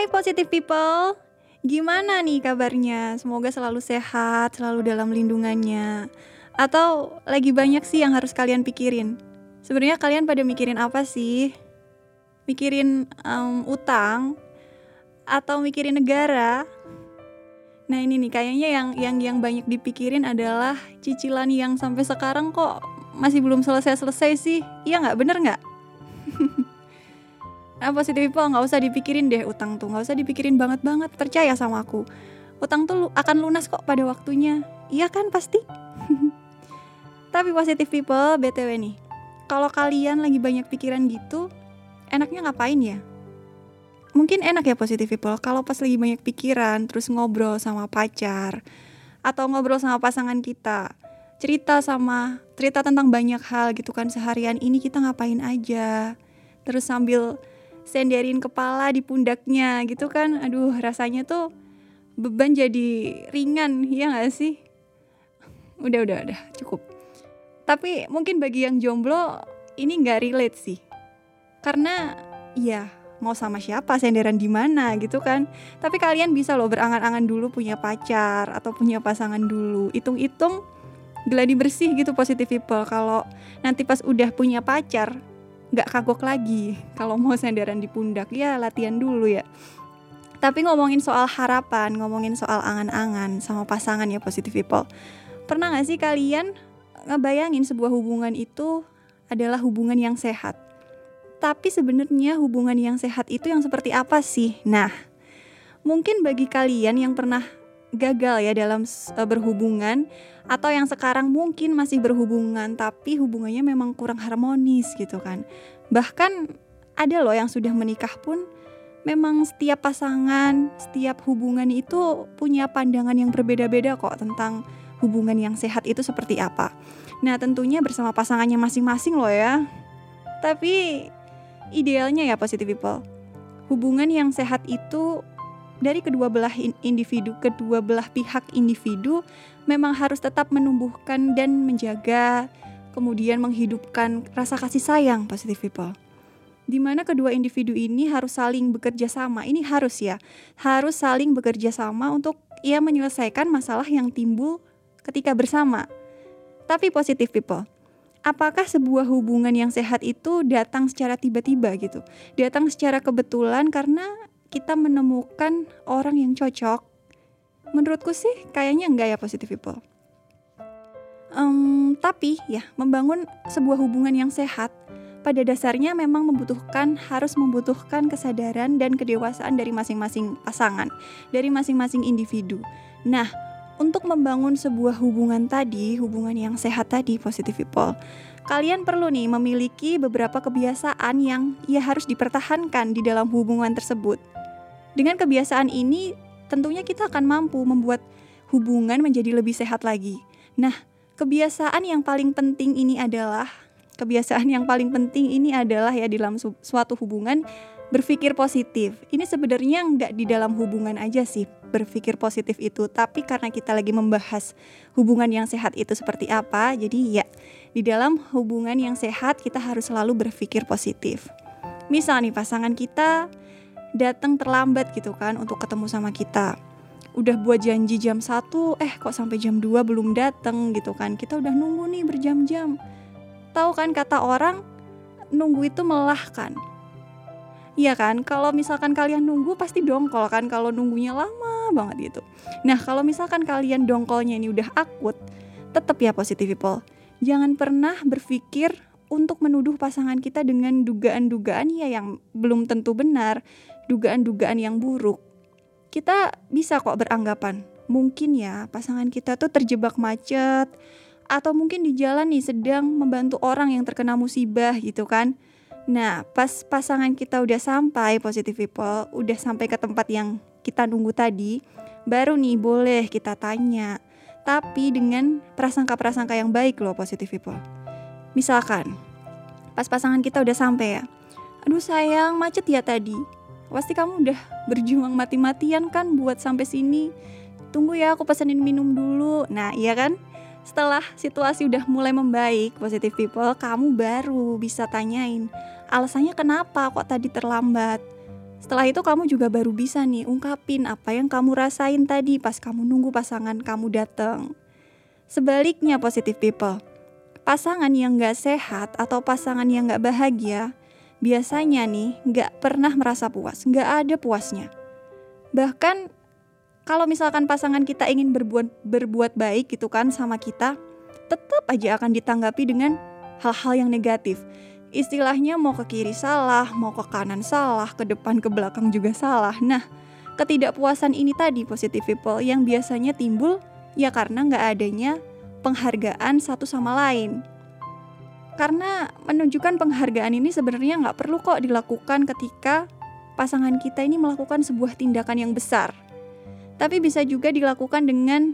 Hai positive people, gimana nih kabarnya? Semoga selalu sehat, selalu dalam lindungannya. Atau lagi banyak sih yang harus kalian pikirin? Sebenarnya kalian pada mikirin apa sih? Mikirin um, utang atau mikirin negara? Nah ini nih kayaknya yang yang yang banyak dipikirin adalah cicilan yang sampai sekarang kok masih belum selesai-selesai sih. Iya nggak bener nggak? Nah positive people nggak usah dipikirin deh utang tuh. Nggak usah dipikirin banget banget. Percaya sama aku. Utang tuh akan lunas kok pada waktunya. Iya kan pasti? Tapi positive people btw nih. Kalau kalian lagi banyak pikiran gitu enaknya ngapain ya? Mungkin enak ya positive people. Kalau pas lagi banyak pikiran terus ngobrol sama pacar atau ngobrol sama pasangan kita cerita sama cerita tentang banyak hal gitu kan seharian ini kita ngapain aja? Terus sambil senderin kepala di pundaknya gitu kan. Aduh rasanya tuh beban jadi ringan ya gak sih? Udah udah udah cukup. Tapi mungkin bagi yang jomblo ini nggak relate sih. Karena ya mau sama siapa senderan di mana gitu kan. Tapi kalian bisa loh berangan-angan dulu punya pacar atau punya pasangan dulu. Hitung-hitung geladi bersih gitu positive people. Kalau nanti pas udah punya pacar nggak kagok lagi kalau mau senderan di pundak. Ya latihan dulu ya. Tapi ngomongin soal harapan ngomongin soal angan-angan sama pasangan ya positive people. Pernah nggak sih kalian ngebayangin sebuah hubungan itu adalah hubungan yang sehat? Tapi sebenarnya hubungan yang sehat itu yang seperti apa sih? Nah mungkin bagi kalian yang pernah gagal ya dalam uh, berhubungan atau yang sekarang mungkin masih berhubungan tapi hubungannya memang kurang harmonis gitu kan. Bahkan ada loh yang sudah menikah pun memang setiap pasangan, setiap hubungan itu punya pandangan yang berbeda-beda kok tentang hubungan yang sehat itu seperti apa. Nah, tentunya bersama pasangannya masing-masing loh ya. Tapi idealnya ya positive people. Hubungan yang sehat itu dari kedua belah individu, kedua belah pihak individu memang harus tetap menumbuhkan dan menjaga, kemudian menghidupkan rasa kasih sayang positive people. Di mana kedua individu ini harus saling bekerja sama. Ini harus ya, harus saling bekerja sama untuk ia menyelesaikan masalah yang timbul ketika bersama. Tapi positive people, apakah sebuah hubungan yang sehat itu datang secara tiba-tiba gitu? Datang secara kebetulan karena kita menemukan orang yang cocok, menurutku sih kayaknya enggak ya positive people. Um, tapi ya membangun sebuah hubungan yang sehat pada dasarnya memang membutuhkan harus membutuhkan kesadaran dan kedewasaan dari masing-masing pasangan, dari masing-masing individu. Nah, untuk membangun sebuah hubungan tadi, hubungan yang sehat tadi, positive people, kalian perlu nih memiliki beberapa kebiasaan yang ya harus dipertahankan di dalam hubungan tersebut. Dengan kebiasaan ini, tentunya kita akan mampu membuat hubungan menjadi lebih sehat lagi. Nah, kebiasaan yang paling penting ini adalah kebiasaan yang paling penting ini adalah ya dalam suatu hubungan berpikir positif. Ini sebenarnya nggak di dalam hubungan aja sih berpikir positif itu, tapi karena kita lagi membahas hubungan yang sehat itu seperti apa, jadi ya di dalam hubungan yang sehat kita harus selalu berpikir positif. Misal nih pasangan kita datang terlambat gitu kan untuk ketemu sama kita. Udah buat janji jam 1 eh kok sampai jam 2 belum datang gitu kan. Kita udah nunggu nih berjam-jam. Tahu kan kata orang nunggu itu melelahkan Iya kan, kalau misalkan kalian nunggu pasti dongkol kan kalau nunggunya lama banget gitu. Nah kalau misalkan kalian dongkolnya ini udah akut, tetap ya positive people. Jangan pernah berpikir untuk menuduh pasangan kita dengan dugaan-dugaan ya yang belum tentu benar, dugaan-dugaan yang buruk, kita bisa kok beranggapan mungkin ya pasangan kita tuh terjebak macet atau mungkin di jalan nih sedang membantu orang yang terkena musibah gitu kan. Nah, pas pasangan kita udah sampai positive people, udah sampai ke tempat yang kita nunggu tadi, baru nih boleh kita tanya. Tapi dengan prasangka-prasangka yang baik loh positive people. Misalkan, pas pasangan kita udah sampai ya, aduh sayang macet ya tadi pasti kamu udah berjuang mati-matian kan buat sampai sini. Tunggu ya aku pesenin minum dulu. Nah iya kan? Setelah situasi udah mulai membaik positive people kamu baru bisa tanyain alasannya kenapa kok tadi terlambat? Setelah itu kamu juga baru bisa nih ungkapin apa yang kamu rasain tadi pas kamu nunggu pasangan kamu datang. Sebaliknya positive people, pasangan yang gak sehat atau pasangan yang gak bahagia biasanya nih gak pernah merasa puas, gak ada puasnya. Bahkan kalau misalkan pasangan kita ingin berbuat berbuat baik gitu kan sama kita, tetap aja akan ditanggapi dengan hal-hal yang negatif istilahnya mau ke kiri salah, mau ke kanan salah, ke depan ke belakang juga salah. Nah, ketidakpuasan ini tadi positive people yang biasanya timbul ya karena nggak adanya penghargaan satu sama lain. Karena menunjukkan penghargaan ini sebenarnya nggak perlu kok dilakukan ketika pasangan kita ini melakukan sebuah tindakan yang besar. Tapi bisa juga dilakukan dengan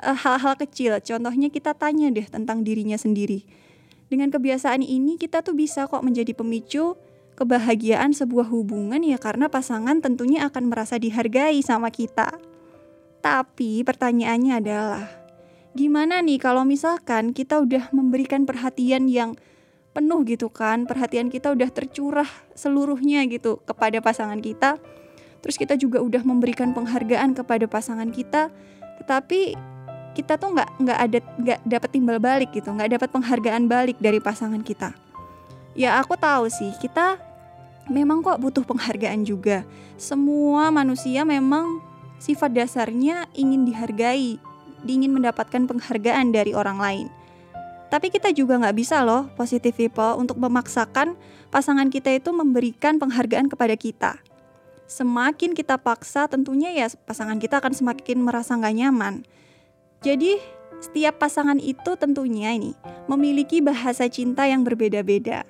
eh, hal-hal uh, kecil. Contohnya kita tanya deh tentang dirinya sendiri dengan kebiasaan ini kita tuh bisa kok menjadi pemicu kebahagiaan sebuah hubungan ya karena pasangan tentunya akan merasa dihargai sama kita. Tapi pertanyaannya adalah gimana nih kalau misalkan kita udah memberikan perhatian yang penuh gitu kan, perhatian kita udah tercurah seluruhnya gitu kepada pasangan kita. Terus kita juga udah memberikan penghargaan kepada pasangan kita, tetapi kita tuh nggak nggak ada nggak dapat timbal balik gitu nggak dapat penghargaan balik dari pasangan kita. Ya aku tahu sih kita memang kok butuh penghargaan juga. Semua manusia memang sifat dasarnya ingin dihargai ingin mendapatkan penghargaan dari orang lain. Tapi kita juga nggak bisa loh positive people untuk memaksakan pasangan kita itu memberikan penghargaan kepada kita. Semakin kita paksa tentunya ya pasangan kita akan semakin merasa nggak nyaman. Jadi, setiap pasangan itu tentunya ini memiliki bahasa cinta yang berbeda-beda.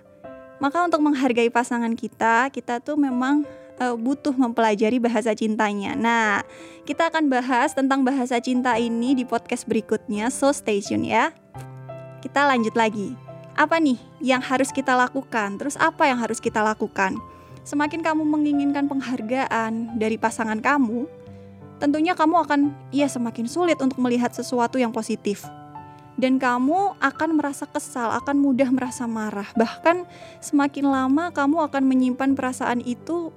Maka untuk menghargai pasangan kita, kita tuh memang uh, butuh mempelajari bahasa cintanya. Nah, kita akan bahas tentang bahasa cinta ini di podcast berikutnya, so stay tune ya. Kita lanjut lagi. Apa nih yang harus kita lakukan? Terus apa yang harus kita lakukan? Semakin kamu menginginkan penghargaan dari pasangan kamu, tentunya kamu akan ya semakin sulit untuk melihat sesuatu yang positif. Dan kamu akan merasa kesal, akan mudah merasa marah. Bahkan semakin lama kamu akan menyimpan perasaan itu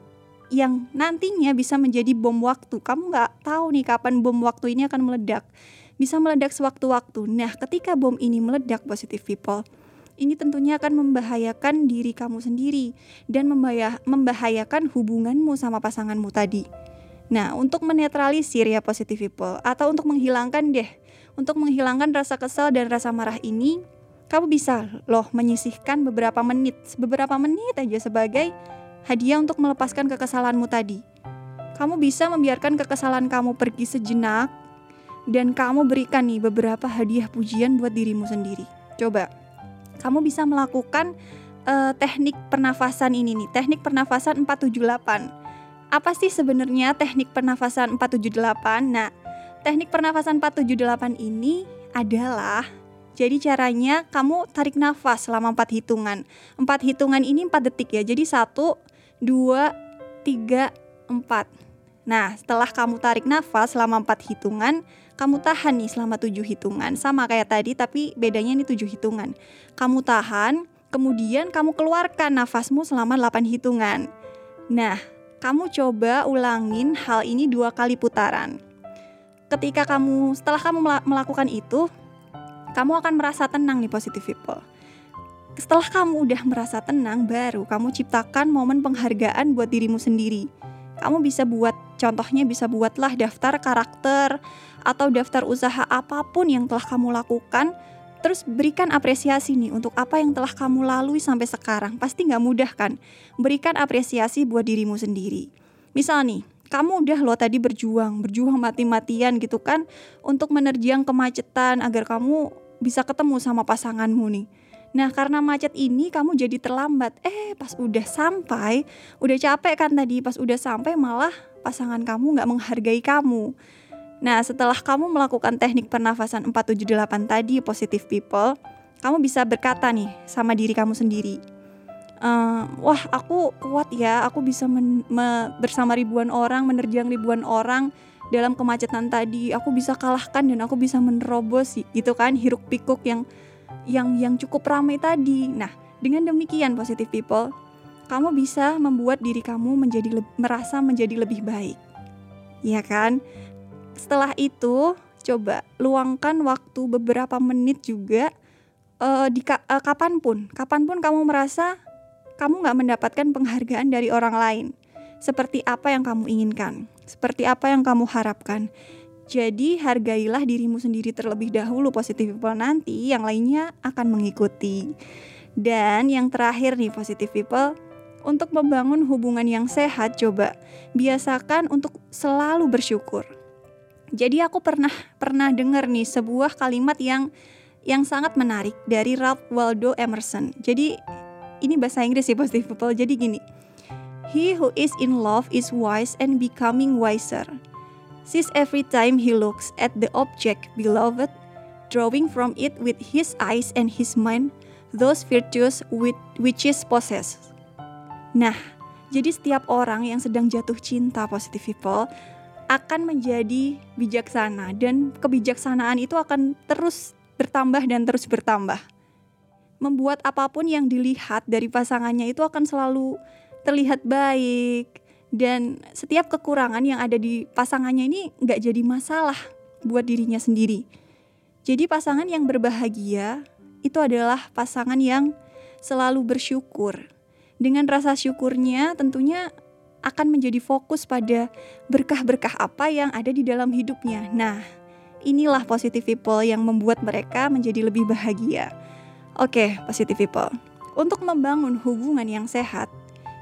yang nantinya bisa menjadi bom waktu. Kamu nggak tahu nih kapan bom waktu ini akan meledak. Bisa meledak sewaktu-waktu. Nah, ketika bom ini meledak, positive people, ini tentunya akan membahayakan diri kamu sendiri dan membahayakan hubunganmu sama pasanganmu tadi. Nah, untuk menetralisir ya positive people atau untuk menghilangkan deh, untuk menghilangkan rasa kesal dan rasa marah ini, kamu bisa loh menyisihkan beberapa menit, beberapa menit aja sebagai hadiah untuk melepaskan kekesalanmu tadi. Kamu bisa membiarkan kekesalan kamu pergi sejenak dan kamu berikan nih beberapa hadiah pujian buat dirimu sendiri. Coba, kamu bisa melakukan uh, teknik pernafasan ini nih, teknik pernafasan 478 apa sih sebenarnya teknik pernafasan 478? Nah, teknik pernafasan 478 ini adalah jadi caranya kamu tarik nafas selama 4 hitungan. 4 hitungan ini 4 detik ya. Jadi 1 2 3 4. Nah, setelah kamu tarik nafas selama 4 hitungan, kamu tahan nih selama 7 hitungan. Sama kayak tadi tapi bedanya ini 7 hitungan. Kamu tahan, kemudian kamu keluarkan nafasmu selama 8 hitungan. Nah, kamu coba ulangin hal ini dua kali putaran. Ketika kamu setelah kamu melakukan itu, kamu akan merasa tenang nih positive people. Setelah kamu udah merasa tenang, baru kamu ciptakan momen penghargaan buat dirimu sendiri. Kamu bisa buat, contohnya bisa buatlah daftar karakter atau daftar usaha apa pun yang telah kamu lakukan Terus berikan apresiasi nih untuk apa yang telah kamu lalui sampai sekarang. Pasti nggak mudah kan? Berikan apresiasi buat dirimu sendiri. Misal nih, kamu udah lo tadi berjuang, berjuang mati-matian gitu kan untuk menerjang kemacetan agar kamu bisa ketemu sama pasanganmu nih. Nah karena macet ini kamu jadi terlambat. Eh pas udah sampai, udah capek kan tadi. Pas udah sampai malah pasangan kamu nggak menghargai kamu. Nah, setelah kamu melakukan teknik pernafasan 478 tadi, positive people, kamu bisa berkata nih sama diri kamu sendiri. Uh, wah, aku kuat ya, aku bisa bersama ribuan orang, menerjang ribuan orang dalam kemacetan tadi. Aku bisa kalahkan dan aku bisa menerobos gitu kan hiruk pikuk yang yang yang cukup ramai tadi. Nah, dengan demikian positive people, kamu bisa membuat diri kamu menjadi merasa menjadi lebih baik. Ya kan? Setelah itu, coba luangkan waktu beberapa menit juga uh, di uh, kapan pun, kapan pun kamu merasa kamu nggak mendapatkan penghargaan dari orang lain, seperti apa yang kamu inginkan, seperti apa yang kamu harapkan. Jadi hargailah dirimu sendiri terlebih dahulu positif people nanti yang lainnya akan mengikuti. Dan yang terakhir nih positif people, untuk membangun hubungan yang sehat coba biasakan untuk selalu bersyukur. Jadi aku pernah pernah dengar nih sebuah kalimat yang yang sangat menarik dari Ralph Waldo Emerson. Jadi ini bahasa Inggris sih positive people. Jadi gini. He who is in love is wise and becoming wiser. Since every time he looks at the object beloved, drawing from it with his eyes and his mind those virtues with which is possessed. Nah, jadi setiap orang yang sedang jatuh cinta positive people akan menjadi bijaksana dan kebijaksanaan itu akan terus bertambah dan terus bertambah. Membuat apa pun yang dilihat dari pasangannya itu akan selalu terlihat baik, dan setiap kekurangan yang ada di pasangannya ini nggak jadi masalah buat dirinya sendiri. Jadi pasangan yang berbahagia itu adalah pasangan yang selalu bersyukur. Dengan rasa syukurnya tentunya akan menjadi fokus pada berkah-berkah apa yang ada di dalam hidupnya. Nah, inilah positive people yang membuat mereka menjadi lebih bahagia. Oke, positive people. Untuk membangun hubungan yang sehat,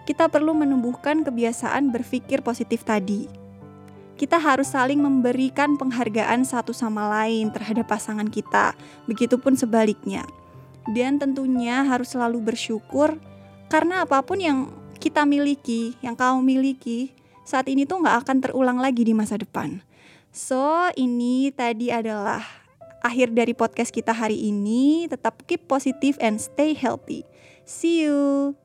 kita perlu menumbuhkan kebiasaan berpikir positif tadi. Kita harus saling memberikan penghargaan satu sama lain terhadap pasangan kita, begitupun sebaliknya. Dan tentunya harus selalu bersyukur karena apa pun yang kita miliki, yang kamu miliki, saat ini tuh nggak akan terulang lagi di masa depan. So, ini tadi adalah akhir dari podcast kita hari ini. Tetap keep positive and stay healthy. See you.